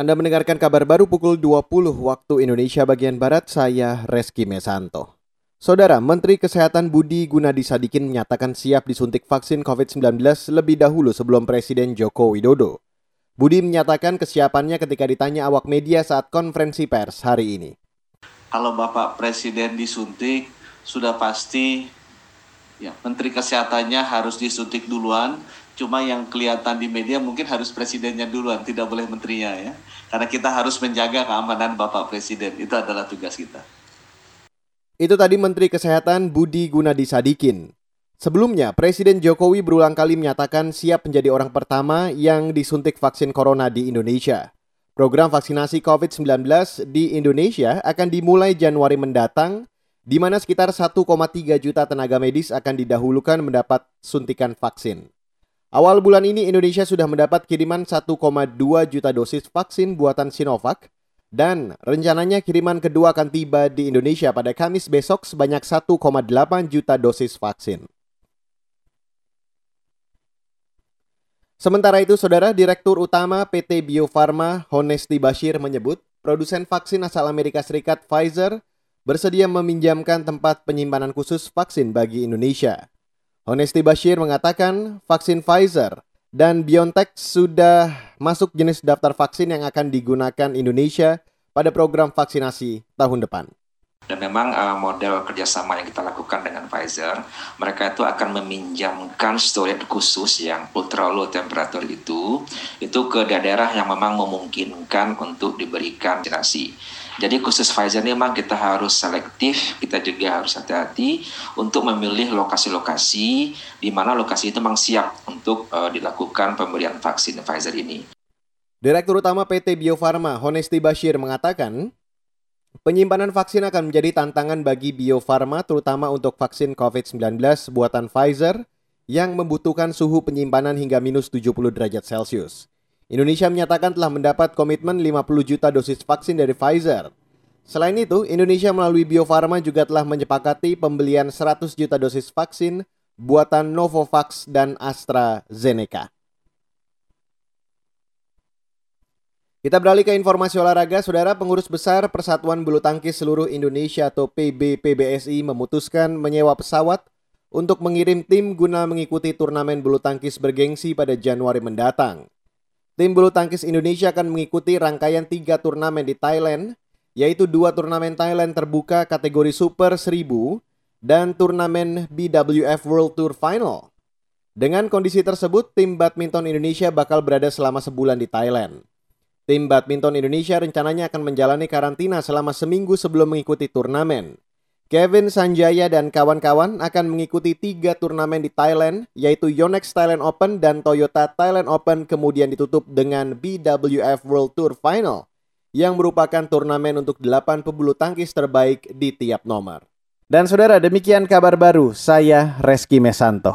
Anda mendengarkan kabar baru pukul 20 waktu Indonesia bagian Barat, saya Reski Mesanto. Saudara, Menteri Kesehatan Budi Gunadi Sadikin menyatakan siap disuntik vaksin COVID-19 lebih dahulu sebelum Presiden Joko Widodo. Budi menyatakan kesiapannya ketika ditanya awak media saat konferensi pers hari ini. Kalau Bapak Presiden disuntik, sudah pasti ya Menteri Kesehatannya harus disuntik duluan, Cuma yang kelihatan di media mungkin harus presidennya duluan, tidak boleh menterinya ya. Karena kita harus menjaga keamanan Bapak Presiden, itu adalah tugas kita. Itu tadi Menteri Kesehatan Budi Gunadi Sadikin. Sebelumnya, Presiden Jokowi berulang kali menyatakan siap menjadi orang pertama yang disuntik vaksin corona di Indonesia. Program vaksinasi COVID-19 di Indonesia akan dimulai Januari mendatang, di mana sekitar 1,3 juta tenaga medis akan didahulukan mendapat suntikan vaksin. Awal bulan ini Indonesia sudah mendapat kiriman 1,2 juta dosis vaksin buatan Sinovac dan rencananya kiriman kedua akan tiba di Indonesia pada Kamis besok sebanyak 1,8 juta dosis vaksin. Sementara itu, Saudara Direktur Utama PT Bio Farma Honesti Bashir menyebut produsen vaksin asal Amerika Serikat Pfizer bersedia meminjamkan tempat penyimpanan khusus vaksin bagi Indonesia. Honesti Bashir mengatakan vaksin Pfizer dan BioNTech sudah masuk jenis daftar vaksin yang akan digunakan Indonesia pada program vaksinasi tahun depan. Dan memang uh, model kerjasama yang kita lakukan dengan Pfizer, mereka itu akan meminjamkan storage khusus yang ultra low temperature itu, itu ke daerah yang memang memungkinkan untuk diberikan vaksinasi. Jadi khusus Pfizer ini memang kita harus selektif, kita juga harus hati-hati untuk memilih lokasi-lokasi di mana lokasi itu memang siap untuk uh, dilakukan pemberian vaksin Pfizer ini. Direktur Utama PT Bio Farma, Honesti Bashir mengatakan, penyimpanan vaksin akan menjadi tantangan bagi Bio Farma terutama untuk vaksin COVID-19 buatan Pfizer yang membutuhkan suhu penyimpanan hingga minus 70 derajat Celcius. Indonesia menyatakan telah mendapat komitmen 50 juta dosis vaksin dari Pfizer. Selain itu, Indonesia melalui Bio Farma juga telah menyepakati pembelian 100 juta dosis vaksin buatan Novavax dan AstraZeneca. Kita beralih ke informasi olahraga, Saudara Pengurus Besar Persatuan Bulu Tangkis Seluruh Indonesia atau PBPBSI memutuskan menyewa pesawat untuk mengirim tim guna mengikuti turnamen bulu tangkis bergengsi pada Januari mendatang. Tim bulu tangkis Indonesia akan mengikuti rangkaian tiga turnamen di Thailand, yaitu dua turnamen Thailand terbuka kategori Super 1000 dan turnamen BWF World Tour Final. Dengan kondisi tersebut, tim badminton Indonesia bakal berada selama sebulan di Thailand. Tim badminton Indonesia rencananya akan menjalani karantina selama seminggu sebelum mengikuti turnamen. Kevin Sanjaya dan kawan-kawan akan mengikuti tiga turnamen di Thailand, yaitu Yonex Thailand Open dan Toyota Thailand Open kemudian ditutup dengan BWF World Tour Final, yang merupakan turnamen untuk delapan pebulu tangkis terbaik di tiap nomor. Dan saudara, demikian kabar baru. Saya Reski Mesanto.